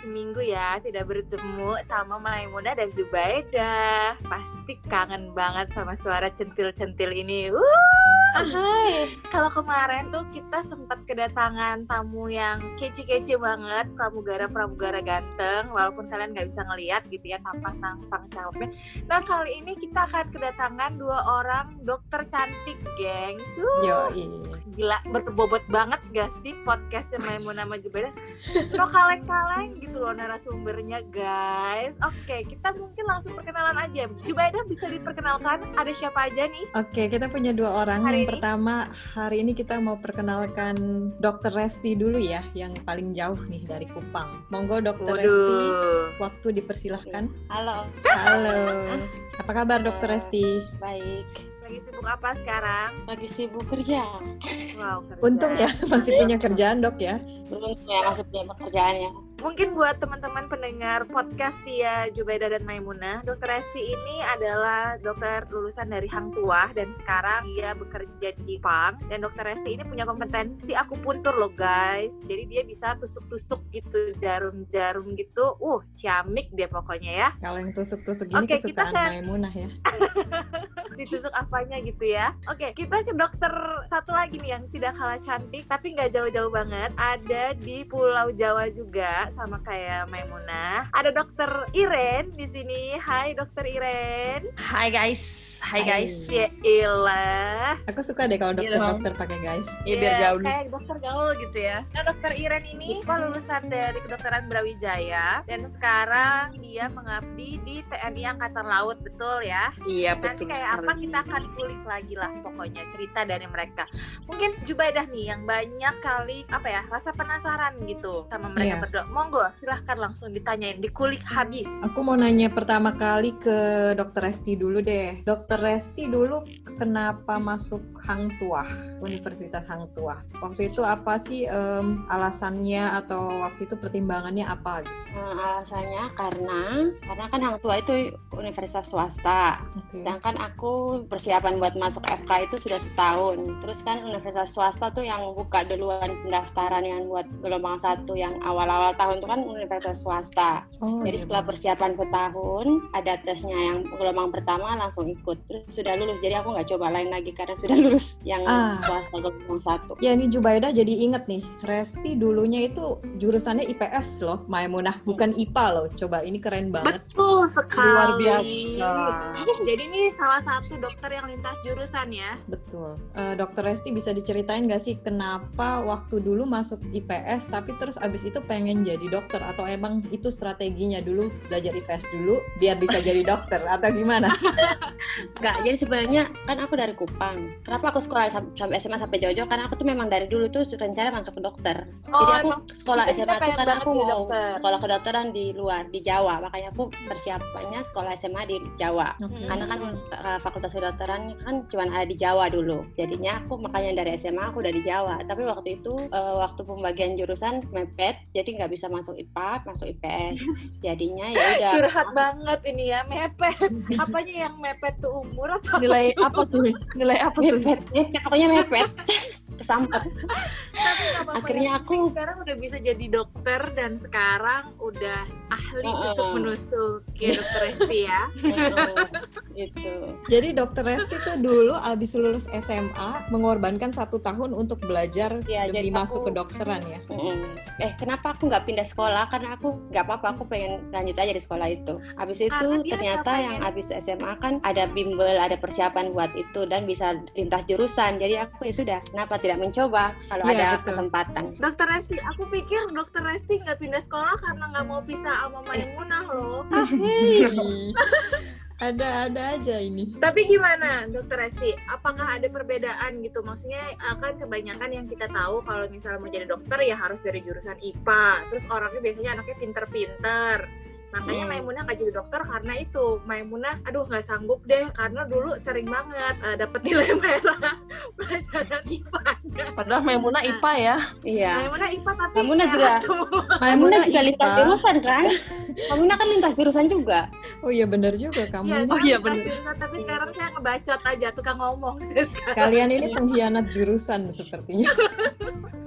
seminggu ya tidak bertemu sama Maimuna dan Jubaida. Pasti kangen banget sama suara centil-centil ini. Wuh. Hai. Kalau kemarin tuh kita sempat kedatangan tamu yang kece-kece banget, pramugara-pramugara ganteng, walaupun kalian nggak bisa ngeliat gitu ya tampang-tampang cakepnya. Nah kali ini kita akan kedatangan dua orang dokter cantik, gengs. Wuh. Yoi. Gila, berbobot banget gak sih podcastnya Maimunah sama Jubaida? No kaleng-kaleng gitu loh narasumbernya guys. Oke, kita mungkin langsung perkenalan aja. Jubaida bisa diperkenalkan ada siapa aja nih? Oke, kita punya dua orang. Hari yang pertama, hari ini kita mau perkenalkan Dokter Resti dulu ya, yang paling jauh nih dari Kupang. Monggo Dokter Resti, waktu dipersilahkan. Halo, Halo. Apa kabar Dokter Resti? baik. Lagi sibuk apa sekarang? Lagi sibuk kerja. Wow, kerja. Untung ya masih punya kerjaan dok ya. Beruntung ya masih punya pekerjaannya. Mungkin buat teman-teman pendengar podcast Tia Jubaida dan Maimunah, Dokter Resti ini adalah dokter lulusan dari Hang Tuah dan sekarang dia bekerja di Jepang. Dan Dokter Resti ini punya kompetensi akupuntur loh guys. Jadi dia bisa tusuk-tusuk gitu jarum-jarum gitu. Uh, ciamik dia pokoknya ya. Kalau yang tusuk-tusuk Oke, kita kesukaan kan- Maimunah ya. Ditusuk apanya gitu ya. Oke, kita ke dokter satu lagi nih yang tidak kalah cantik tapi nggak jauh-jauh banget. Ada di Pulau Jawa juga sama kayak Maimunah. Ada dokter Iren di sini. Hai dokter Iren. Hai guys, hai Hai. guys. Ya ilah. Aku suka deh kalau Iya, dokter-dokter pakai guys. Ya biar Iya, gaul. Kayak dokter gaul gitu ya. Nah, dokter Iren ini apa lulusan dari kedokteran Brawijaya dan sekarang dia mengabdi di TNI Angkatan Laut, betul ya? Iya Nanti betul kayak sekali. apa kita akan kulik lagi lah pokoknya cerita dari mereka. Mungkin Jubaidah nih yang banyak kali apa ya rasa penasaran gitu sama mereka Iya. berdua. Monggo silahkan langsung ditanyain, dikulik habis. Aku mau nanya pertama kali ke Dokter Resti dulu deh. Dokter Resti dulu kenapa masuk Hang Tuah, Universitas Hang Tuah? Waktu itu apa sih em, alasannya atau waktu itu pertimbangannya apa? Gitu? Nah, alasannya karena karena kan Hang Tua itu universitas swasta. Oke. Sedangkan aku persiapan buat masuk FK itu sudah setahun. Terus kan universitas swasta tuh yang buka duluan pendaftaran yang buat gelombang satu yang awal-awal tahun itu kan universitas swasta. Oh, Jadi iya, setelah persiapan setahun, ada tesnya yang gelombang pertama langsung ikut. Terus sudah lulus, jadi aku nggak coba lain lagi karena sudah lulus yang Ah. swasta gelombang satu. Ya ini Jubaidah jadi inget nih, Resti dulunya itu jurusannya IPS loh, Maimunah, bukan IPA loh. Coba ini keren banget. Betul sekali. Luar biasa. Jadi ini salah satu dokter yang lintas jurusan ya. Betul. Eh, Dokter Resti bisa diceritain gak sih kenapa waktu dulu masuk IPS tapi terus abis itu pengen jadi dokter atau emang itu strateginya dulu belajar IPS dulu biar bisa jadi dokter atau gimana? Enggak, jadi sebenarnya kan aku dari Kupang. Kenapa aku sekolah sam- sampai SMA sampai jauh-jauh? Karena aku tuh memang dari dulu tuh rencana masuk ke dokter. Oh, jadi aku emang sekolah SMA tuh kan banget aku jadi mau dokter. sekolah kedokteran di luar, di Jawa. Makanya aku persiapannya sekolah SMA di Jawa. Oke. Karena kan uh, fakultas kedokteran kan cuma ada di Jawa dulu. Jadinya aku makanya dari SMA aku udah di Jawa. Tapi waktu itu uh, waktu pembagian jurusan mepet, jadi nggak bisa masuk IPA, masuk IPS. Jadinya ya udah. curhat banget ini ya mepet. Apanya yang mepet tuh umur atau Nilai apa tuh? Nilai apa tuh? Mepet, pokoknya mepet. Kesampet. Tapi apa-apa Akhirnya penting aku- sekarang udah bisa jadi dokter dan sekarang udah ahli Heeh. tusuk menusuk ya dokter ya. gitu. Jadi Dokter Resti tuh dulu abis lulus SMA mengorbankan satu tahun untuk belajar Iya, demi jadi masuk aku- ke dokteran ya. Eh kenapa aku nggak pindah sekolah? Karena aku nggak apa-apa, aku pengen lanjut aja di sekolah itu. Habis itu Karena ternyata yang pengen- habis SMA kan ada bimbel, ada persiapan buat itu dan bisa lintas jurusan. Jadi aku ya sudah, kenapa tidak mencoba kalau Iya, ada betul. kesempatan? Dokter Resti, aku pikir dokter Resti nggak pindah sekolah karena nggak mau pisah sama Maimunah loh. Ah, hei. Ada-ada aja ini. Tapi gimana dokter Resti? Apakah ada perbedaan gitu? Maksudnya akan kebanyakan yang kita tahu kalau misalnya mau jadi dokter ya harus dari jurusan IPA. Terus orangnya biasanya anaknya pinter-pinter. Makanya Hmm. Maimunah nggak jadi dokter karena itu. Maimunah, aduh nggak sanggup deh karena dulu sering banget eh, dapat nilai merah pelajaran IPA. Padahal Maimunah IPA ya. Iya. Maimunah IPA tapi Maimunah juga- semua. Kamu Maimunah juga lintas IPA. jurusan kan? Kamu kan lintas jurusan juga. Oh iya bener juga kamu. Iya, ini. Oh iya, lintas bener. jurusan, tapi sekarang saya ngebacot aja tukang ngomong sekarang. Kalian ini pengkhianat jurusan sepertinya.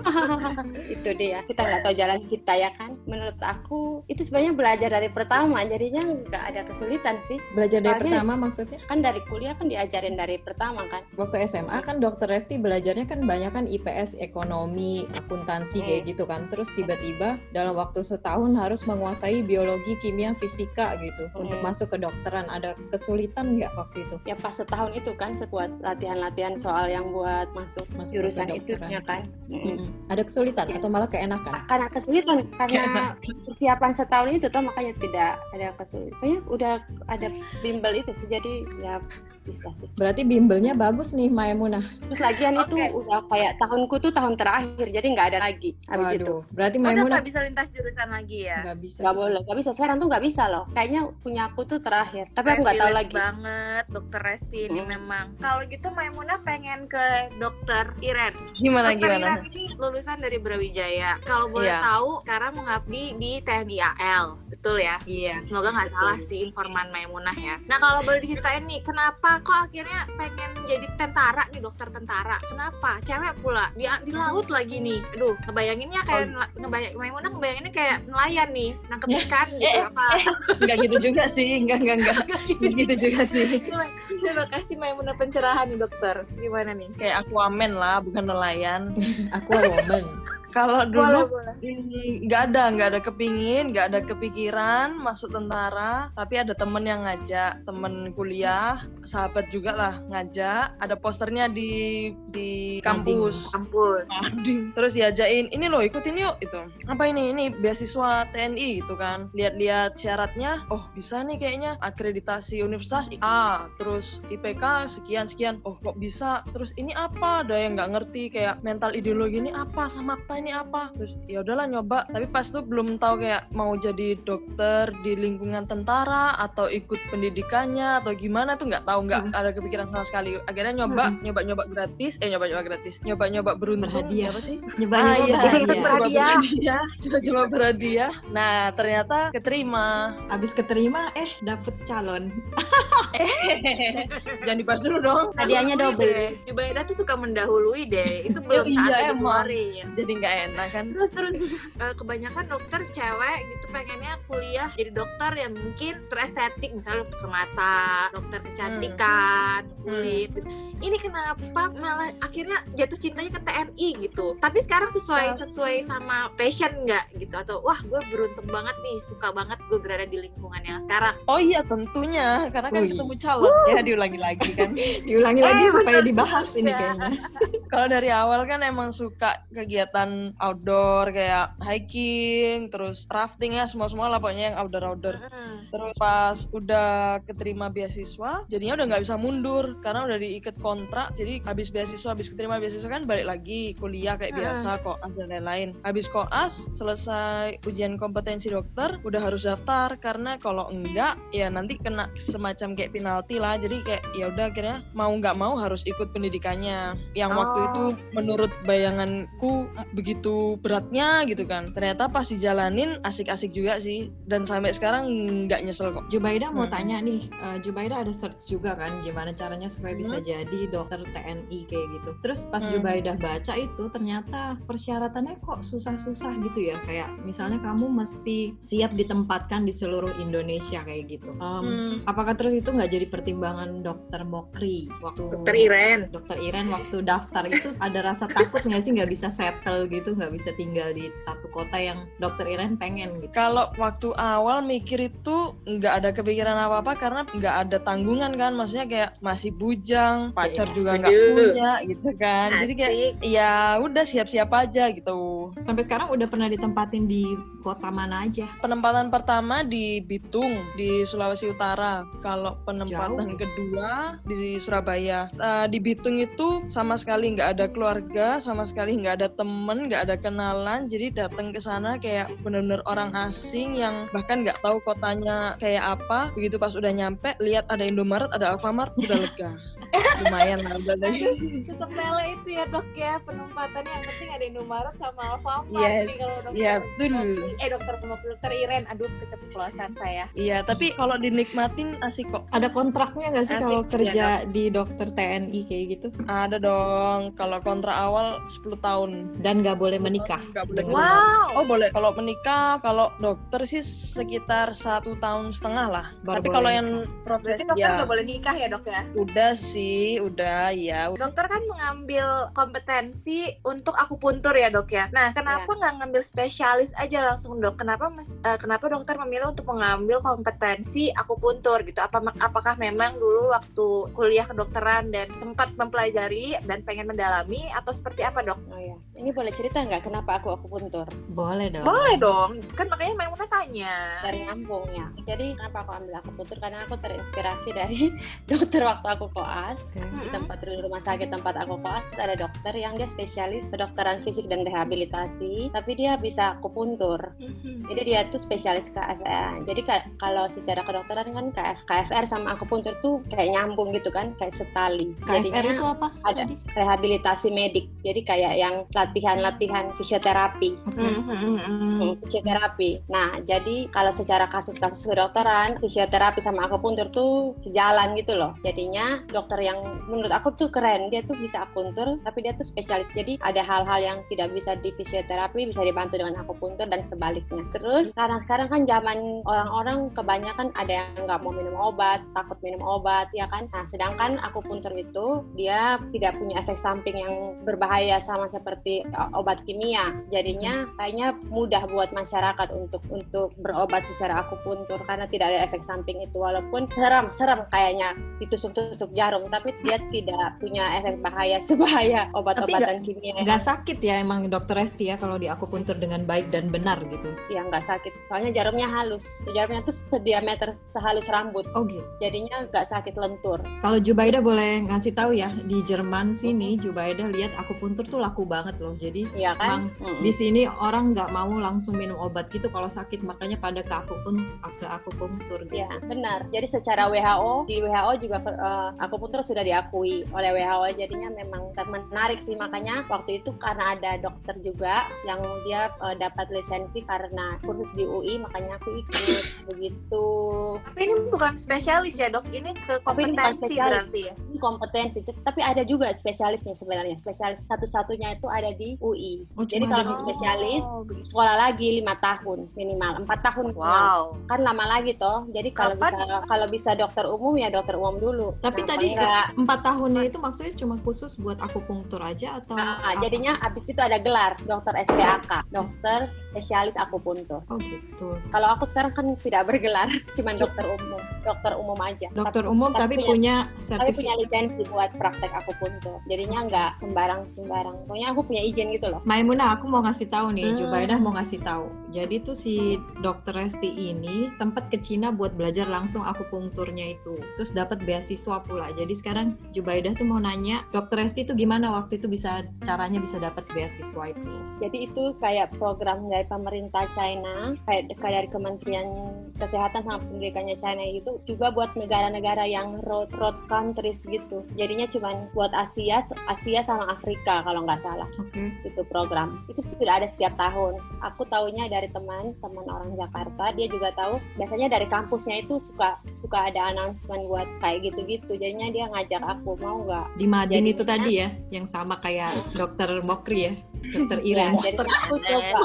itu dia kita nggak tahu jalan kita ya kan menurut aku itu sebenarnya belajar dari pertama jadinya nggak ada kesulitan sih Belajar dari Soalnya- pertama maksudnya? kan dari kuliah kan diajarin dari pertama kan Waktu SMA kan dokter Resti belajarnya kan banyak kan IPS, ekonomi, akuntansi Hmm. kayak gitu kan. Terus tiba-tiba dalam waktu setahun harus menguasai biologi, kimia, fisika gitu untuk Hmm. masuk ke dokteran. Ada kesulitan nggak waktu itu? ya pas setahun itu kan buat latihan-latihan soal yang buat masuk, Masuk jurusan itu ya kan Mm-mm. Mm-mm. Ada kesulitan atau malah keenakan? karena kesulitan karena persiapan setahun itu tuh makanya tidak ada kesulitan Pokoknya udah ada bimbel itu sih jadi ya bisa sih Berarti bimbelnya bagus nih Maimunah. terus lagian itu Oke. udah kayak tahunku tuh tahun terakhir jadi nggak ada lagi habis itu Waduh, berarti Udah Maimunah nggak bisa lintas jurusan lagi ya? nggak bisa. nggak boleh nggak bisa sekarang tuh nggak bisa loh kayaknya punya aku tuh terakhir tapi aku nggak tahu lagi banget dokter Resti ini Hmm. memang. Kalau gitu Maimunah pengen ke dokter Iren. Gimana dokter gimana? Iren ini lulusan dari Brawijaya. Kalau boleh Iya. tahu, sekarang mengabdi di TNI AL, betul ya? Iya. Semoga nggak salah sih informan Maimunah ya. Nah kalau boleh diceritain nih, kenapa kok akhirnya pengen jadi tentara nih dokter tentara? Kenapa? Cewek pula di, di laut lagi nih. Aduh, ngebayanginnya kayak nela- ngebayang Maimunah ngebayanginnya kayak nelayan nih, nangkep ikan gitu Eh, apa? Enggak gitu juga sih, enggak enggak enggak. Nggak gitu juga sih. coba, coba kasih Maimunah pencerahan nih dokter. Gimana nih? Kayak Aquaman lah, bukan nelayan. Aku woman. Kalau dulu nggak ada nggak ada kepingin nggak ada kepikiran masuk tentara tapi ada temen yang ngajak temen kuliah sahabat juga lah ngajak ada posternya di di kampus. Kampus. Ading. terus diajain ini loh ikutin yuk itu apa ini? Ini beasiswa TNI gitu kan. Lihat-lihat syaratnya oh bisa nih kayaknya akreditasi universitas A terus IPK sekian sekian oh kok bisa? Terus ini apa? Ada yang nggak ngerti kayak mental ideologi ini apa sama akta ini apa terus ya udahlah nyoba tapi pas tuh belum tahu kayak mau jadi dokter di lingkungan tentara atau ikut pendidikannya atau gimana tuh nggak tahu nggak ada kepikiran sama sekali akhirnya nyoba nyoba nyoba gratis eh nyoba nyoba gratis nyoba nyoba beruntung Berhadiah. apa sih Nyoba Ah, nyoba iya. berhadiah. Berhadiah. coba coba berhadiah nah ternyata keterima Habis keterima, eh dapet calon. jangan dibahas dulu dong hadiahnya double deh. Jubaida tuh suka mendahului deh. Itu belum Iya, saatnya emang. dikeluarin. jadi nggak enak kan Terus terus eh, kebanyakan dokter cewek gitu pengennya kuliah jadi dokter yang mungkin terestetik misalnya dokter mata, dokter kecantikan, kulit. gitu. Ini kenapa malah akhirnya jatuh cintanya ke TNI gitu. Tapi sekarang sesuai sesuai sama passion nggak gitu atau wah gue beruntung banget nih suka banget gue berada di lingkungan yang sekarang. oh iya tentunya karena kan Wih. ketemu calon ya diulangi lagi kan Diulangi lagi Eh, supaya bener dibahas ini ya. kayaknya. kalau dari awal kan emang suka kegiatan outdoor kayak hiking terus rafting ya semua semua lah pokoknya yang outdoor outdoor Mm. Terus pas udah keterima beasiswa, jadinya udah nggak bisa mundur karena udah diikat kontrak. Jadi habis beasiswa, habis keterima beasiswa kan balik lagi kuliah kayak Hmm. biasa, koas dan lain-lain. Habis koas, selesai ujian kompetensi dokter, udah harus daftar karena kalau enggak ya nanti kena semacam kayak penalti lah. Jadi kayak ya udah akhirnya mau nggak mau harus ikut pendidikannya. Yang waktu Oh. itu menurut bayanganku begitu beratnya gitu kan. Ternyata pas dijalanin asik-asik juga sih dan sampai sekarang nggak nyesel kok. Jubaida mau Hmm. tanya nih, eh, Jubaida ada search juga kan gimana caranya supaya bisa jadi dokter TNI kayak gitu. Terus pas Hmm. Jubaida baca itu ternyata persyaratannya kok susah-susah gitu ya. Kayak misalnya kamu mesti siap ditempatkan di seluruh Indonesia kayak gitu. Em, Hmm. Apakah terus itu nggak jadi pertimbangan dokter Mokri waktu Dokter Iren. Dokter Iren waktu daftar itu ada rasa takut nggak sih nggak bisa settle gitu, nggak bisa tinggal di satu kota yang Dokter Iren pengen gitu. Kalau waktu awal mikir itu nggak ada kepikiran apa-apa karena nggak ada tanggungan kan, maksudnya kayak masih bujang, pacar Iya. juga nggak punya gitu kan. Jadi kayak ya udah siap-siap aja gitu. Sampai sekarang udah pernah ditempatin di kota mana aja? Penempatan pertama di Bitung di Sulawesi Utara. Kalau penempatan Jauh. kedua di Surabaya. Eh, di Bitung itu sama sekali nggak ada keluarga, sama sekali nggak ada temen, nggak ada kenalan. Jadi datang ke sana kayak bener-bener orang asing yang bahkan nggak tahu kotanya kayak apa. Begitu pas udah nyampe, lihat ada Indomaret, ada Alfamart, udah lega. lumayan lah udah dari Sepele itu ya dok ya penempatannya yang penting ada Indomaret sama Alfamart Yes, nih kalau dokter. iya, betul. Eh dokter dokter Iren, aduh keceplosan saya. iya tapi kalau dinikmatin asik kok Ada kontraknya nggak sih kalau iya, kerja di dokter TNI kayak gitu? ada dong kalau kontrak awal 10 tahun Dan nggak boleh menikah. Nggak boleh Dengan- menikah. Wow. Oh boleh kalau menikah kalau dokter sih sekitar satu tahun setengah lah. Baru Tapi kalau yang profesi dokter ya udah boleh nikah ya dok ya? udah sih udah ya. Dokter kan mengambil kompetensi untuk akupuntur ya dok ya. Nah kenapa nggak ngambil spesialis aja langsung dok? Kenapa mes- eh, kenapa dokter memilih untuk mengambil kompetensi akupuntur gitu? Apa apakah memang dulu waktu kuliah kedokteran dan sempat mempelajari dan pengen mendalami atau seperti apa dok? Oh ya, ini boleh cerita nggak kenapa aku akupuntur? Boleh dong. Boleh dong, kan makanya Maimunah tanya. Dari Lampung ya. Jadi kenapa aku ambil akupuntur? Karena aku terinspirasi dari dokter waktu aku koas. Oke. Di tempat di rumah sakit tempat aku koas ada dokter yang dia spesialis kedokteran fisik dan rehabilitasi, tapi dia bisa akupuntur. Jadi dia tuh spesialis KFR. Jadi ka- kalau secara kedokteran kan KF, KFR sama akupuntur tuh kayak nyambung gitu kan, kayak setali. KFR itu apa ada tadi? rehabilitasi medik. Jadi kayak yang latihan-latihan fisioterapi. Mhm. Hmm, fisioterapi. Nah, jadi kalau secara kasus-kasus kedokteran, fisioterapi sama akupuntur tuh sejalan gitu loh. Jadinya dokter yang menurut aku tuh keren, dia tuh bisa akupuntur, tapi dia tuh spesialis. Jadi ada hal-hal yang tidak bisa di fisioterapi bisa dibantu dengan akupuntur dan sebaliknya. Terus sekarang sekarang kan zaman orang-orang kebanyakan ada yang nggak mau minum obat, takut minum obat, ya kan? Nah, sedangkan akupuntur itu dia tidak punya efek samping yang berbahaya sama seperti uh, obat kimia. Jadinya kayaknya mudah buat masyarakat untuk untuk berobat secara akupuntur karena tidak ada efek samping itu. Walaupun serem serem kayaknya ditusuk-tusuk jarum tapi dia tidak punya efek bahaya sebahaya obat-obatan kimia. Nggak sakit ya emang dokter Resti ya kalau di akupuntur dengan baik dan benar gitu. yang nggak sakit. Soalnya jarumnya halus. Jarumnya tuh sediameter sehalus rambut. Oh gitu. jadinya nggak sakit lentur. Kalau Jubaida boleh ngasih tahu ya di Jerman sini Jubaida lihat akupuntur tuh laku banget loh. Jadi Iya kan Emang di sini orang nggak mau langsung minum obat gitu kalau sakit makanya pada ke akupun ke akupunktur gitu. Ya, benar. Jadi secara WHO di WHO juga eh, akupuntur sudah diakui oleh WHO. Jadinya memang menarik sih makanya waktu itu karena ada dokter juga yang dia eh, dapat lisensi karena kursus di UI makanya aku ikut begitu. Tapi ini bukan spesialis ya dok, ini ke ini kompetensi spesialis. berarti ya. Ini kompetensi, tapi ada juga spesialisnya sebenarnya. Spesialis satu-satunya itu ada di UI. Oh, Jadi kalau di spesialis Oh, begitu. sekolah lagi lima tahun minimal empat tahun. Wow. kan lama lagi toh jadi kalau Kapan? bisa kalau bisa dokter umum ya dokter umum dulu Tapi Kenapa tadi empat tahunnya itu maksudnya cuma khusus buat akupunktur aja atau? Ah, apa? jadinya abis itu ada gelar dokter SPAK dokter spesialis akupuntur Oh gitu. kalau aku sekarang kan tidak bergelar cuma dokter umum dokter umum aja Dokter Tapi- umum tapi, punya tapi punya sertifikat. lisensi buat praktek akupuntur jadinya nggak sembarang sembarang pokoknya aku punya izin gitu loh Maimunah, aku mau ngasih tahu nih, Hmm. Jubaidah mau ngasih tahu. Jadi tuh si dokter Resti ini tempat ke Cina buat belajar langsung akupunkturnya itu. Terus dapat beasiswa pula. Jadi sekarang Jubaidah tuh mau nanya, dokter Resti itu gimana waktu itu bisa caranya bisa dapat beasiswa itu? Jadi itu kayak program dari pemerintah China, kayak, dari Kementerian Kesehatan sama Pendidikannya China itu juga buat negara-negara yang road road countries gitu. Jadinya cuma buat Asia, Asia sama Afrika kalau nggak salah Oke. itu program. Itu sudah ada setiap tahun. Aku taunya dari teman teman orang Jakarta, dia juga tahu. Biasanya dari kampusnya itu suka suka ada announcement buat kayak gitu-gitu. Jadinya dia ngajak aku mau nggak Di Madin Jadinya- itu tadi ya, yang sama kayak dokter Mokri ya, dokter Ya, Iren. jadi aku coba.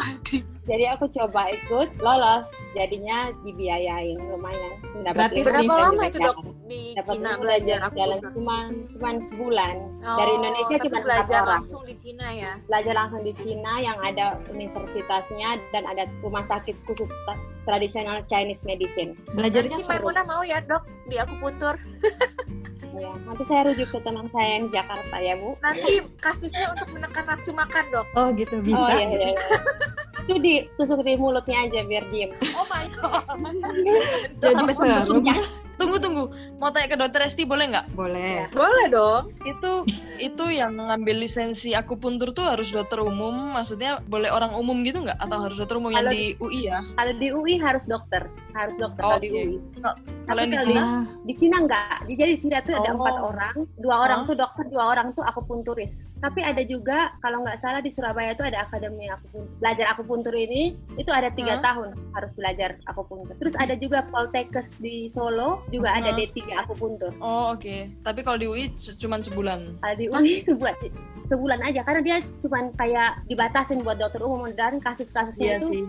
Jadi aku coba ikut, lolos. Jadinya dibiayain lumayan. Dapat Gratis. Berapa lama itu dok di Dapat Cina belajar jalan cuma cuma sebulan. Dari Oh, Indonesia tapi cuma empat belajar orang. langsung di Cina ya. Belajar langsung di Cina yang ada universitasnya dan ada rumah sakit khusus tradisional Chinese medicine. Belajarnya Nanti seru. Maimunah mau ya dok di akupuntur. Ya, nanti saya rujuk ke teman saya yang di Jakarta ya Bu. Nanti kasusnya untuk menekan nafsu makan dok. Oh gitu bisa. Oh iya, iya, iya. Itu ditusuk di mulutnya aja biar diem. Oh my god. Jadi seru. Tunggu tunggu, mau tanya ke dokter Esti boleh nggak? Boleh. Boleh dong. Itu itu yang mengambil lisensi akupuntur tuh harus dokter umum, maksudnya boleh orang umum gitu nggak? Atau harus dokter umum yang Kalau di UI ya? Kalau di UI harus dokter, harus dokter Oh, kalau di. UI. Kalau yang di kalau Cina? Di Cina enggak. Di- Jadi di Cina tuh ada Oh. empat orang, dua orang tuh dokter, dua orang tuh akupunturis. Tapi ada juga kalau nggak salah di Surabaya tuh ada akademi akupuntur. Belajar akupuntur ini itu ada tiga Hah? tahun harus belajar akupuntur. Terus ada juga Poltekkes di Solo juga ada Hah? D3 akupuntur. Oh oke. Tapi kalau di UI c- cuman sebulan. Kalau di UI sebulan sebulan aja karena dia cuman kayak dibatasin buat dokter umum dan Iya kasus-kasusnya itu sih.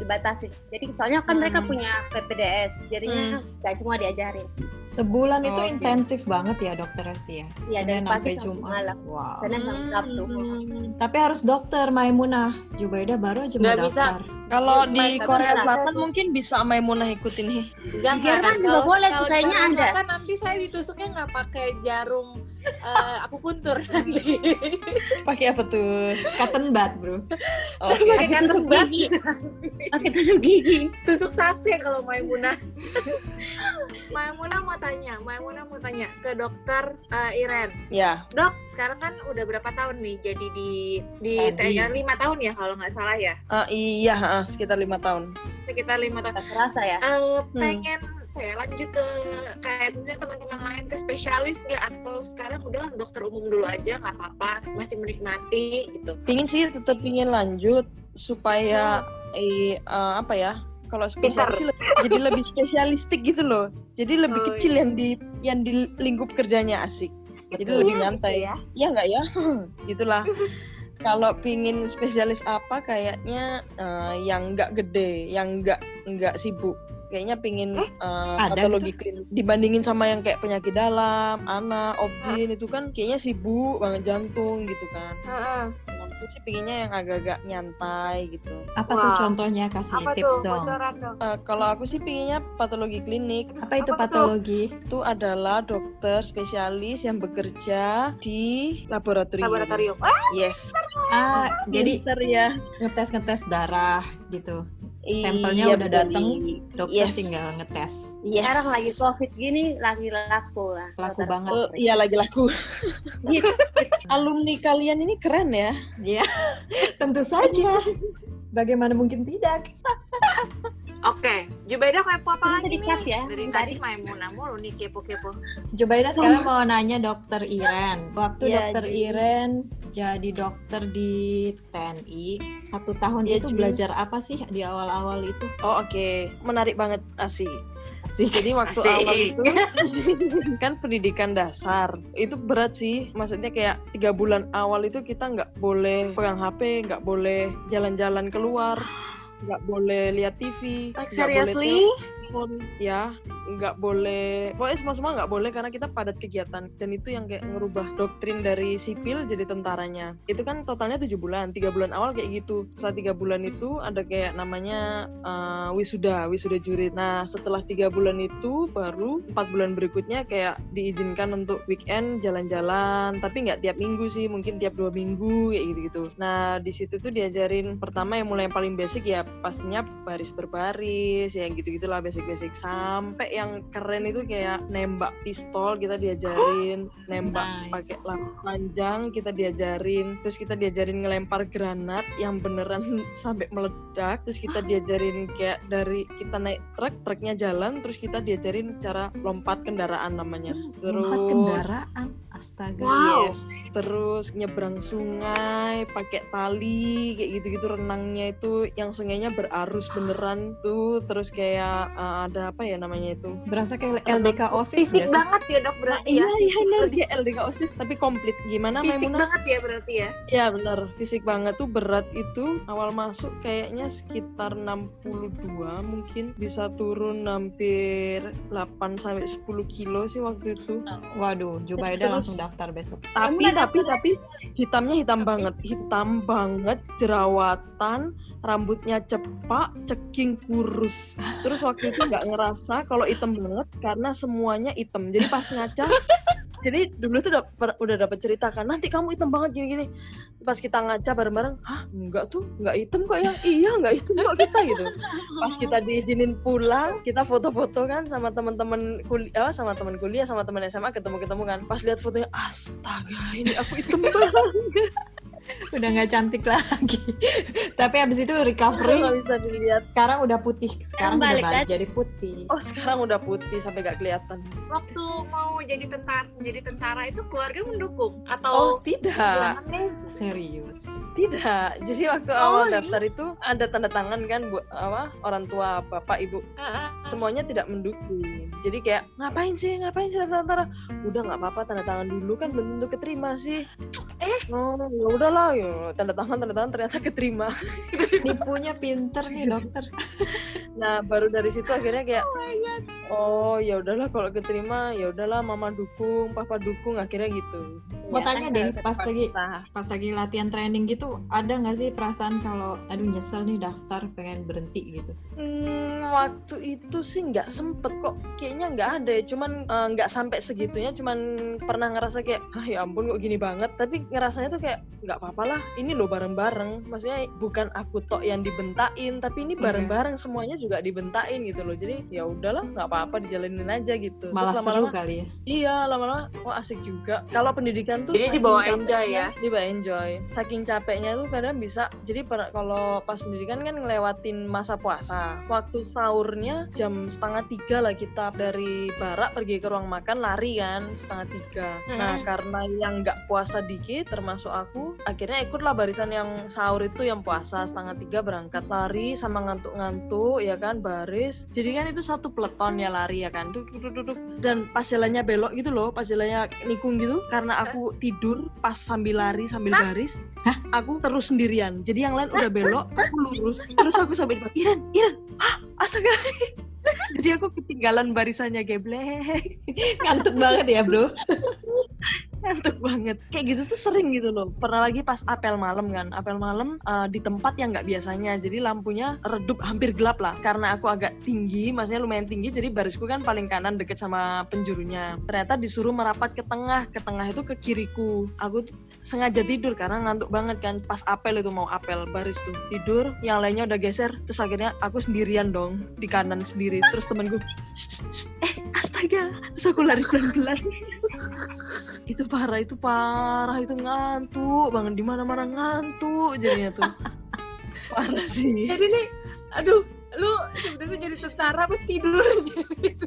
Mau dibatasin. Jadi soalnya kan mereka Hmm. punya PPDS, jadinya nggak semua diajarin. sebulan itu Oke. intensif banget ya dokter Resti ya. Iya, dari Senin pagi sampai Jumat. malam. Wow. Senin sampai Sabtu. Hmm. Tapi harus dokter Maimunah. Jubaida baru aja mau bisa. Kalau Iya, di Korea. Selatan mungkin bisa Maimunah ikutin nih. Di Jerman juga boleh, kayaknya ada. Selatan nanti saya ditusuknya nggak pakai jarum eh, akupuntur nanti. Pakai apa tuh? Cotton bud, bro. Oke. Pakai Pakai bat. gigi. Pakai tusuk gigi. Tusuk sate kalau Maimunah. Maimunah mau tanya, Maimunah mau tanya ke dokter eh, Iren. Ya. Dok, sekarang kan udah berapa tahun nih jadi di di. TNI? lima tahun ya kalau nggak salah ya, Ah, iya, ah, sekitar lima tahun. sekitar lima tahun. Terasa ya. Eh, pengen apa ya, lanjut ke kayak misalnya teman-teman lain ke spesialis nggak atau sekarang udah dokter umum dulu aja nggak apa-apa masih menikmati gitu. Pingin sih tetap pingin lanjut supaya eh, eh, apa ya? Kalau spesialis sih lebih- jadi lebih spesialistik gitu loh. Jadi lebih Oh, kecil yang di yang di lingkup kerjanya asik. Jadi lebih Iya, nyantai. gitu ya. Iya nggak ya? Gitulah. Kalau pingin spesialis apa kayaknya eh, yang nggak gede, yang nggak nggak sibuk. Kayaknya pingin eh, Ada patologi klinik dibandingin sama yang kayak penyakit dalam, anak, objin itu kan kayaknya sibuk banget jantung gitu kan. Heeh. Aku sih pinginnya yang agak-agak nyantai gitu. Apa tuh Wah. contohnya? Kasih Apa tips tuh dong. Eh, kalau aku sih pinginnya patologi klinik Apa itu Apa tuh? patologi? itu adalah dokter spesialis yang bekerja di laboratorium. Laboratorium. Ah, Yes. Ah, jadi ya. ngetes-ngetes darah gitu. Sampelnya Iya, udah dateng, Dokter Yes. tinggal ngetes. Yes. Sekarang lagi covid gini lagi laku lah. Laku banget. Eh, Iya lagi laku. Alumni kalian ini keren ya. Iya, tentu saja. Bagaimana mungkin tidak? Oke, Jubaida kepo apa lagi tadi nih? ya, Dari tadi. tadi Maimunah mulu nih kepo-kepo. Jubaida sekarang mau nanya dokter Iren. Waktu Iya, dokter Ji. Iren jadi dokter di TNI, satu tahun Iya, itu Ji. belajar apa sih di awal-awal itu? Oh oke, menarik banget asik. Asik. Jadi waktu Asik. awal itu kan pendidikan dasar itu berat sih. Maksudnya kayak tiga bulan awal itu kita nggak boleh pegang HP, nggak boleh jalan-jalan keluar, nggak boleh lihat TV, Like nggak boleh ya nggak boleh. Pokoknya semua semua nggak boleh karena kita padat kegiatan dan itu yang kayak ngerubah doktrin dari sipil jadi tentaranya. Itu kan totalnya tujuh bulan, tiga bulan awal kayak gitu. Setelah tiga bulan itu ada kayak namanya uh, wisuda, wisuda jurid. Nah setelah tiga bulan itu baru empat bulan berikutnya kayak diizinkan untuk weekend jalan-jalan, tapi nggak tiap minggu sih, mungkin tiap dua minggu kayak gitu-gitu. Nah di situ tuh diajarin pertama yang mulai yang paling basic ya pastinya baris berbaris, ya gitu-gitulah basic-basic sampai yang keren itu kayak nembak pistol kita diajarin, nembak Nice. pakai laras panjang kita diajarin, terus kita diajarin ngelempar granat yang beneran sampai meledak, terus kita diajarin kayak dari kita naik truk, truknya jalan, terus kita diajarin cara lompat kendaraan namanya. Terus Empat kendaraan, astaga. Wow. Yes, terus nyebrang sungai pakai tali kayak gitu-gitu renangnya itu yang sungainya berarus beneran tuh terus kayak uh, ada apa ya namanya itu Berasa kayak LDK OSIS Fisik sih? banget ya dok berarti iya ya. iya benar dia LDK OSIS tapi komplit gimana Fisik Maimunah? banget ya berarti ya. Ya benar fisik banget tuh berat itu awal masuk kayaknya sekitar 62 mungkin bisa turun hampir 8 sampai 10 kilo sih waktu itu Waduh, Jubaida langsung daftar besok. tapi Kamu tapi tapi hitamnya hitam banget hitam banget jerawatan rambutnya cepak ceking kurus terus waktu itu nggak ngerasa kalau hitam banget karena semuanya hitam jadi pas ngaca jadi dulu tuh dapet- udah dapat cerita kan nanti kamu hitam banget gini-gini. Pas kita ngaca bareng-bareng hah enggak tuh? Nggak hitam kok yang iya nggak hitam kok kita gitu. Pas kita diizinin pulang kita foto-foto kan sama teman-teman kuliah sama teman kuliah sama teman SMA ketemu-ketemu kan. Pas lihat fotonya astaga ini aku hitam banget udah nggak cantik lagi. Tapi habis itu recovery. nggak bisa dilihat Sekarang udah putih. Sekarang balik udah balik jadi putih. oh sekarang udah putih sampai gak kelihatan Waktu mau jadi tentara, jadi tentara itu keluarga mendukung oh atau tidak gimana deh? Serius. tidak jadi waktu Oh, awal iya. daftar itu ada tanda tangan kan buat apa orang tua bapak ibu Heeh. semuanya tidak mendukung jadi kayak ngapain sih ngapain sih daftar tentara udah nggak apa-apa tanda tangan dulu kan belum tentu keterima sih Eh? oh ya udahlah ya. Tanda tangan tanda tangan ternyata keterima. Nipunya pinter nih dokter. nah baru dari situ akhirnya kayak oh ya udahlah kalau keterima ya udahlah mama dukung papa dukung akhirnya gitu. Mau Ya, tanya kan deh, pas lagi pas lagi latihan training gitu, ada nggak sih perasaan kalau aduh nyesel nih daftar pengen berhenti gitu? Hmm, waktu itu sih nggak sempet kok. Kayaknya nggak ada ya. Cuman eh, nggak sampai segitunya. Cuman pernah ngerasa kayak ah ya ampun kok gini banget? Tapi ngerasanya tuh kayak nggak apa-apa lah ini lo bareng-bareng. Maksudnya bukan aku tok yang dibentain tapi ini Oke. bareng-bareng semuanya juga dibentain gitu loh. Jadi ya udahlah nggak apa-apa dijalanin aja gitu. Malah Terus seru lama-lama kali ya. iya lama-lama wah asik juga. Kalau pendidikan tuh Jadi dibawa enjoy capeknya- ya? dibawa enjoy. Saking capeknya tuh kadang bisa jadi per- kalau pas pendidikan kan ngelewatin masa puasa. Waktu sahurnya jam setengah tiga lah kita dari barak pergi ke ruang makan lari kan setengah tiga. Nah Hmm. karena yang nggak puasa dikit termasuk aku akhirnya ikutlah barisan yang sahur itu yang puasa. Setengah tiga berangkat lari sama ngantuk-ngantuk ya kan baris. Jadi kan itu satu peleton ya lari ya kan? Duduk duduk duduk. Dan pas jalannya belok gitu loh pas jalannya nikung gitu. Karena aku tidur pas sambil lari sambil baris aku terus sendirian. Jadi yang lain udah belok aku lurus. Terus aku sampai depan Iren Iren Hah, astaga jadi aku ketinggalan barisannya geblek. Ngantuk banget ya bro. ngantuk banget. Kayak gitu tuh sering gitu loh. Pernah lagi pas apel malam kan. Apel malam eh, di tempat yang nggak biasanya. Jadi lampunya redup hampir gelap lah. Karena aku agak tinggi maksudnya lumayan tinggi jadi barisku kan paling kanan deket sama penjurunya. Ternyata disuruh merapat ke tengah. Ke tengah itu ke kiriku. Aku tuh sengaja tidur karena ngantuk banget kan. Pas apel itu mau apel baris tuh tidur. Yang lainnya udah geser. Terus akhirnya aku sendirian dong di kanan sendiri terus temenku "Shh, shh, shh, eh astaga. Terus aku lari pelan-pelan itu parah itu parah itu ngantuk banget. Di mana mana ngantuk jadinya tuh. Parah sih. Jadi nih, aduh, lu sebenarnya jadi tentara apa tidur aja gitu.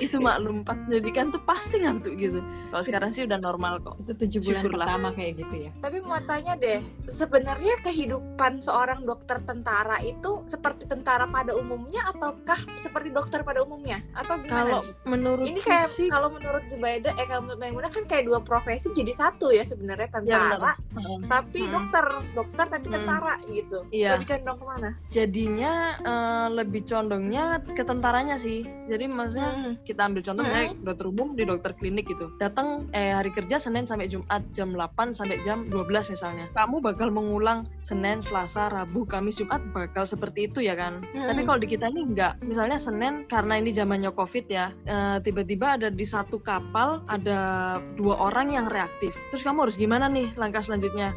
Itu maklum pas pendidikan tuh pasti ngantuk gitu kalau sekarang sih udah normal kok Itu tujuh bulan Syukurlah. pertama kayak gitu ya. Tapi mau tanya deh, sebenarnya kehidupan seorang dokter tentara itu seperti tentara pada umumnya ataukah seperti dokter pada umumnya? Atau gimana kalau nih? menurut Ini kayak sih kalau menurut Zubaida, eh kalau menurut Maimunah kan kayak dua profesi jadi satu ya sebenarnya ya tentara, benar tapi Hmm. dokter, dokter tapi Hmm. tentara gitu. Iya. Lebih condong ke mana? jadinya eh, lebih condongnya ke tentaranya sih jadi maksudnya Hmm. Kita ambil contoh misalnya dokter umum di dokter klinik gitu. Datang eh hari kerja Senin sampai Jumat jam 8 sampai jam 12 misalnya. Kamu bakal mengulang Senin Selasa Rabu Kamis Jumat bakal seperti itu ya kan? Hmm. tapi kalau di kita ini enggak. Misalnya Senin karena ini zamannya Covid ya eh, tiba-tiba ada di satu kapal ada dua orang yang reaktif. Terus kamu harus gimana nih langkah selanjutnya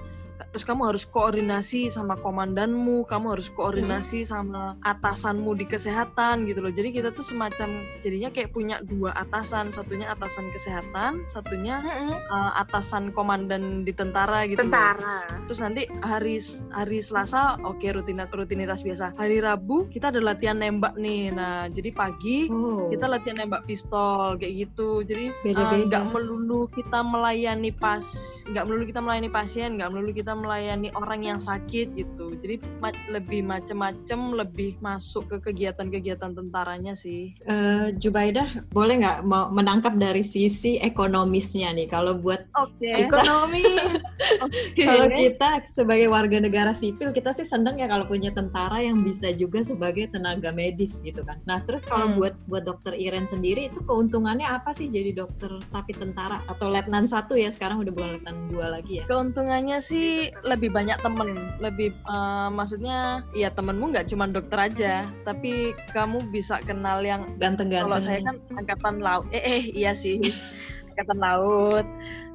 terus kamu harus koordinasi sama komandanmu, kamu harus koordinasi sama atasanmu di kesehatan gitu loh. Jadi kita tuh semacam jadinya kayak punya dua atasan, satunya atasan kesehatan, satunya Hmm. uh, atasan komandan di tentara gitu. loh. Tentara. Terus nanti hari hari Selasa oke rutinitas rutinitas biasa. Hari Rabu kita ada latihan nembak nih. Nah, jadi pagi Oh. kita latihan nembak pistol kayak gitu jadi uh, Beda-beda. nggak melulu kita melayani pas nggak melulu kita melayani pasien nggak melulu kita melayani orang yang sakit gitu jadi ma- lebih macem-macem lebih masuk ke kegiatan-kegiatan tentaranya sih Eh, Jubaidah boleh nggak mau menangkap dari sisi ekonomisnya nih kalau buat oke Ekonomi. kalau kita sebagai warga negara sipil kita sih seneng ya kalau punya tentara yang bisa juga sebagai tenaga medis gitu kan. Nah terus kalau Hmm. buat buat dokter Iren sendiri itu keuntungannya apa sih jadi dokter tapi tentara atau letnan satu ya sekarang udah bukan letnan dua lagi ya? keuntungannya sih lebih banyak temen lebih uh, maksudnya ya temenmu nggak cuma dokter aja tapi kamu bisa kenal yang Ganteng-ganteng. Kalau saya kan angkatan laut, eh, eh iya sih, angkatan laut.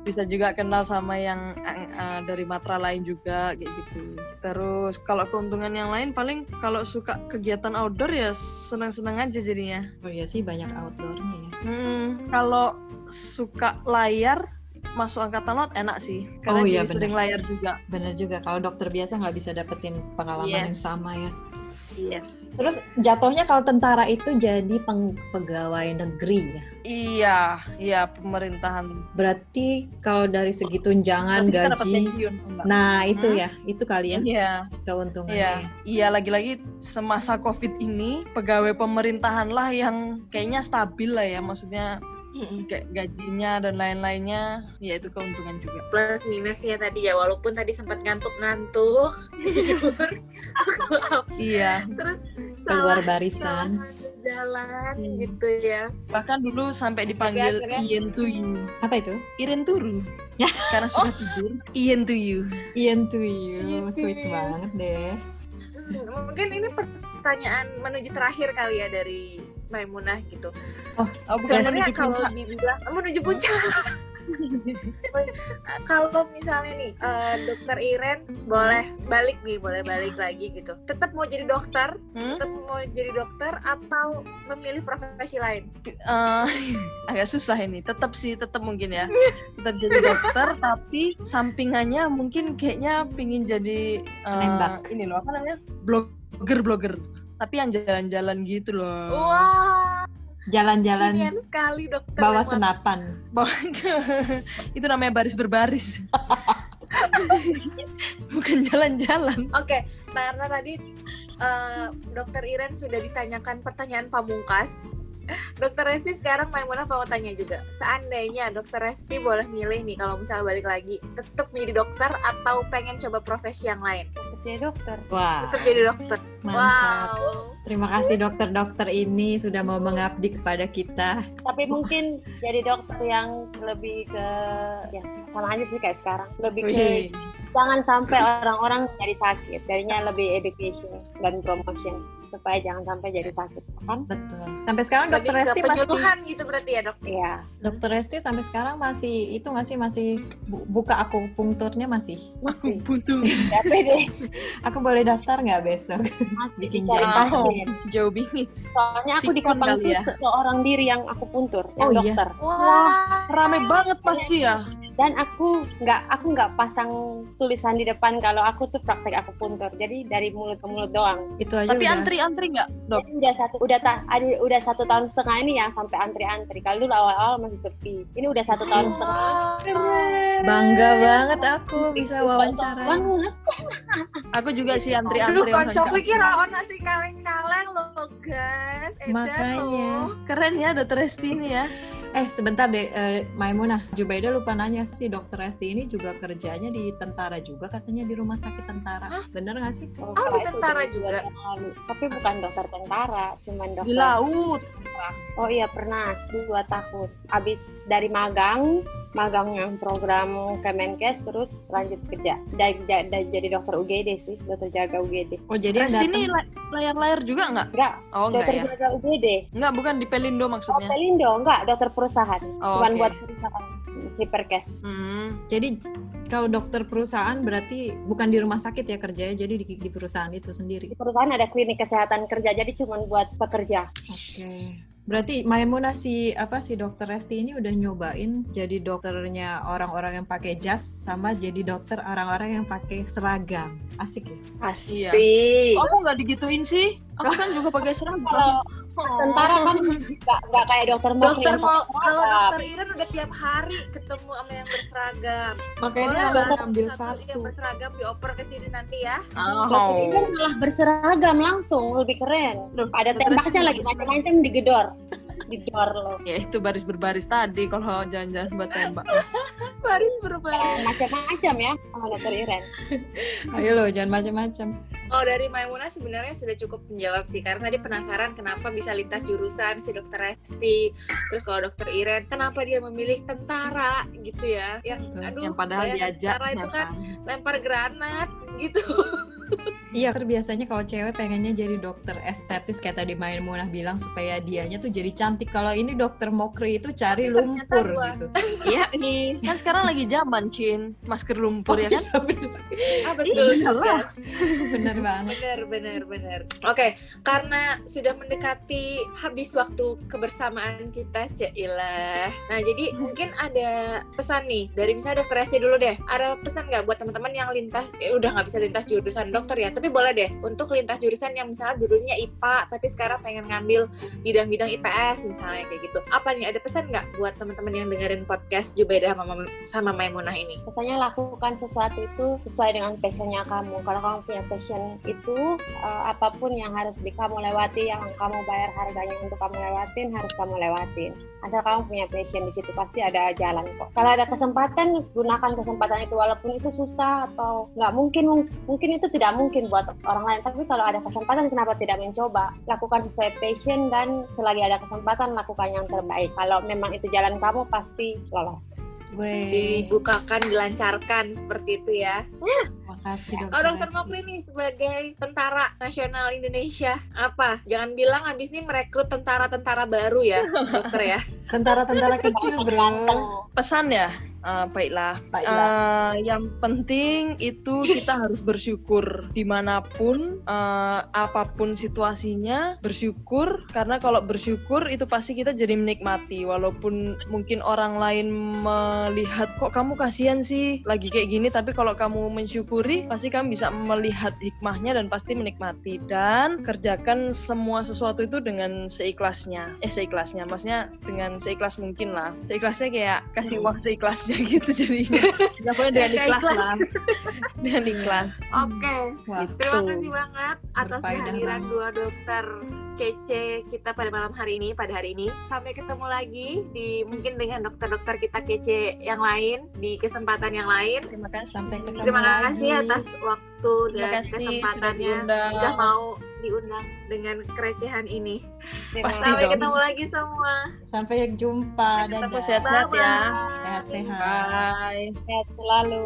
Bisa juga kenal sama yang eh, dari matra lain juga kayak gitu. Terus kalau keuntungan yang lain paling kalau suka kegiatan outdoor ya senang-senang aja jadinya. Oh iya sih banyak outdoornya ya. Hmm, kalau suka layar masuk angkatan laut enak sih. Karena Oh, iya, jadi sering layar juga. Bener juga kalau dokter biasa nggak bisa dapetin pengalaman Yes. yang sama ya. Yes. Terus jatuhnya kalau tentara itu jadi peng- pegawai negeri ya. Iya, iya pemerintahan. Berarti kalau dari segi tunjangan dapat gaji, pensiun, nah itu Hmm? ya, itu kali ya Iya, keuntungannya. iya, ya. iya lagi-lagi semasa COVID ini pegawai pemerintahan lah yang kayaknya stabil lah ya, maksudnya kayak gajinya dan lain-lainnya, ya itu keuntungan juga. plus minusnya tadi ya walaupun tadi sempat ngantuk-ngantuk up Iya, terus Keluar salah- barisan. salah jalan Hmm. gitu ya bahkan dulu sampai dipanggil Ian to you, Apa itu? Iren turu, Ya. karena sudah tidur. Ian to you. Ian to you, sweet banget deh. Mungkin ini pertanyaan menuju terakhir kali ya dari Maimunah gitu Oh bukan sebenarnya menuju kalau puncak. dibilang menuju puncak kalau misalnya nih eh, dokter Iren boleh balik nih boleh balik lagi gitu tetap mau jadi dokter Hmm? tetap mau jadi dokter atau memilih profesi lain Eh, agak susah ini. Tetap sih, tetap mungkin ya. Tetap jadi dokter, tapi sampingannya mungkin kayaknya pingin jadi Penembak. ini loh apa namanya blogger blogger. Tapi yang jalan-jalan gitu loh. wah Jalan-jalan sekali dokter bawa lewat. senapan. Bawa itu namanya baris berbaris. Bukan jalan-jalan. Oke, karena tadi eh, Dokter Iren sudah ditanyakan pertanyaan pamungkas. Dokter Resti sekarang Maimunah mau tanya juga. Seandainya Dokter Resti boleh milih nih kalau misalnya balik lagi, tetap menjadi dokter atau pengen coba profesi yang lain? Jadi dokter. Wah, Tetap jadi dokter. mantap. Wow. Terima kasih dokter-dokter ini sudah mau mengabdi kepada kita. Tapi mungkin jadi dokter yang lebih ke ya sama aja sih kayak sekarang. Lebih ke Wih. jangan sampai orang-orang jadi sakit. Jadinya lebih education dan promotion supaya jangan sampai jadi sakit kan? Betul. Sampai sekarang Lebih dokter Resti masih penyuluhan gitu berarti ya dok? Iya. dokter Resti sampai sekarang masih itu nggak sih masih bu- buka akupunkturnya masih. Masih. Buntu. Gak pede. Aku boleh daftar nggak besok? Masih Bikin jadi pasien. Jauh bingit. Soalnya aku di Kupang tuh ya. seorang diri yang aku puntur, Oh, yang iya? dokter. Wah, Rame banget pasti ya. Dan aku nggak aku nggak pasang tulisan di depan kalau aku tuh praktek aku puntur. Jadi dari mulut ke mulut doang. Itu aja Tapi udah. antri-antri nggak, dok? Jadi udah satu udah ta, ada udah satu tahun setengah ini yang sampai antri-antri. Kalau dulu awal-awal masih sepi. Ini udah satu tahun setengah. Bangga banget aku bisa wawancara. Banget. Aku juga sih Aduh, antri-antri orang kocok kira ono sih kaleng-kaleng loh guys. Edan Makanya. loh. Keren ya dokter Resti ini ya. Eh sebentar deh, eh, Maimunah, Jubaida lupa nanya sih dokter Resti ini juga kerjanya di tentara juga katanya di rumah sakit tentara. Bener nggak sih? Oh, Oh, di tentara juga? lalu. Tapi bukan dokter tentara, cuman dokter. Di laut. Oh iya pernah dua tahun. Abis dari magang, magang yang program Kemenkes terus lanjut kerja. Da- da- da- jadi dokter UGD sih, dokter jaga UGD. Oh jadi Resti ini datang la- layar-layar juga nggak? Enggak, Oh enggak dokter ya? jaga UGD. Enggak, bukan di Pelindo Oh, maksudnya. Pelindo, enggak, dokter perusahaan. Oh, Cuman oke. buat perusahaan Hiperkes. Hmm. jadi kalau dokter perusahaan berarti bukan di rumah sakit ya kerjanya, jadi di, di perusahaan itu sendiri. Di perusahaan ada klinik kesehatan kerja, jadi cuman buat pekerja. Oke. Berarti Maimunah si apa si dokter Resti ini udah nyobain jadi dokternya orang-orang yang pakai jas sama jadi dokter orang-orang yang pakai seragam. Asik ya? Iya. Asik. Oh, aku nggak digituin sih. Aku kan juga pakai seragam. Kalau tentara kan enggak, enggak kayak dokter murni Dokter yang mau pakai kalau dokter Iren udah tiap hari ketemu sama yang berseragam. Makanya Boleh langsung ambil Iya satu. berseragam dioper ke sini nanti ya. Dokter ini Oh. malah berseragam langsung, lebih keren. Loh, Ada tembaknya lagi macam-macam digedor. Digedor loh. Ya itu baris-berbaris tadi kalau jalan-jalan buat tembak. Baris berbaris. Macam-macam ya sama dokter Iren. Ayo loh, jangan macam-macam. Oh dari Maimunah sebenarnya sudah cukup menjawab sih karena tadi penasaran kenapa bisa lintas jurusan si dokter Resti. Terus kalau dokter Iren kenapa dia memilih tentara gitu ya? Yang Betul. aduh yang padahal diajak tentara itu kan lempar granat gitu. Iya, terbiasanya kalau cewek pengennya jadi dokter estetis kayak tadi Main Munah bilang supaya dianya tuh jadi cantik. Kalau ini dokter Mokri itu cari Tapi ternyata lumpur gua- gitu. Iya nih, kan sekarang lagi zaman Cin, masker lumpur ya kan? iya, bener, Ah betul Iya lah. Gas. bener banget. Bener, bener, bener. Oke, karena sudah mendekati habis waktu kebersamaan kita, Cailah. Nah, jadi mungkin ada pesan nih dari misalnya dokter Resti dulu deh. Ada pesan nggak buat teman-teman yang lintas, eh, udah nggak bisa lintas jurusan dokter ya, tapi boleh deh untuk lintas jurusan yang misalnya dulunya IPA, tapi sekarang pengen ngambil bidang-bidang IPS misalnya kayak gitu. Apa nih, ada pesan nggak buat teman-teman yang dengerin podcast Jubaidah sama, sama Maimunah ini? Biasanya lakukan sesuatu itu sesuai dengan passionnya kamu. Kalau kamu punya passion itu eh, apa pun yang harus di kamu lewati, yang kamu bayar harganya untuk kamu lewatin, harus kamu lewatin. Asal kamu punya passion di situ pasti ada jalan kok. Kalau ada kesempatan, gunakan kesempatan itu walaupun itu susah atau nggak mungkin mung- mungkin itu tidak mungkin buat orang lain. Tapi kalau ada kesempatan, kenapa tidak mencoba? Lakukan sesuai passion dan selagi ada kesempatan lakukan yang terbaik. Kalau memang itu jalan kamu pasti lolos. Weh, Dibukakan, dilancarkan seperti itu ya. Makasih dokter. Oh, Dokter. Mokri nih sebagai tentara nasional Indonesia apa? Jangan bilang habis ini merekrut tentara-tentara baru ya, dokter ya. Tentara-tentara kecil, bro. Pesan ya, Eh, baiklah. Baiklah. Eh, yang penting itu kita harus bersyukur di mana pun, eh, apa pun situasinya, bersyukur karena kalau bersyukur itu pasti kita jadi menikmati. Walaupun mungkin orang lain melihat kok kamu kasihan sih lagi kayak gini, tapi kalau kamu pasti kamu bisa melihat hikmahnya dan pasti menikmati dan kerjakan semua sesuatu itu dengan seikhlasnya. Eh seikhlasnya, maksudnya dengan seikhlas mungkin lah. Seikhlasnya kayak kasih uang seikhlasnya gitu jadinya. Nggak boleh dengan Kayak ikhlas lah. dengan ikhlas. Oke. Wah, Terima Tuh. kasih banget atas kehadiran dua dokter kece kita pada malam hari ini, pada hari ini. Sampai ketemu lagi di mungkin dengan dokter-dokter kita kece yang lain di kesempatan yang lain. Terima kasih. Sampai ketemu Terima lagi. kasih atas waktu Terima dan kasih sudah kesempatannya. diundang. Udah mau diundang dengan kerecehan ini. Terima Pasti Sampai dong. ketemu lagi semua. Sampai jumpa. Dadah. sehat-sehat ya. Sehat-sehat. Bye. Sehat selalu.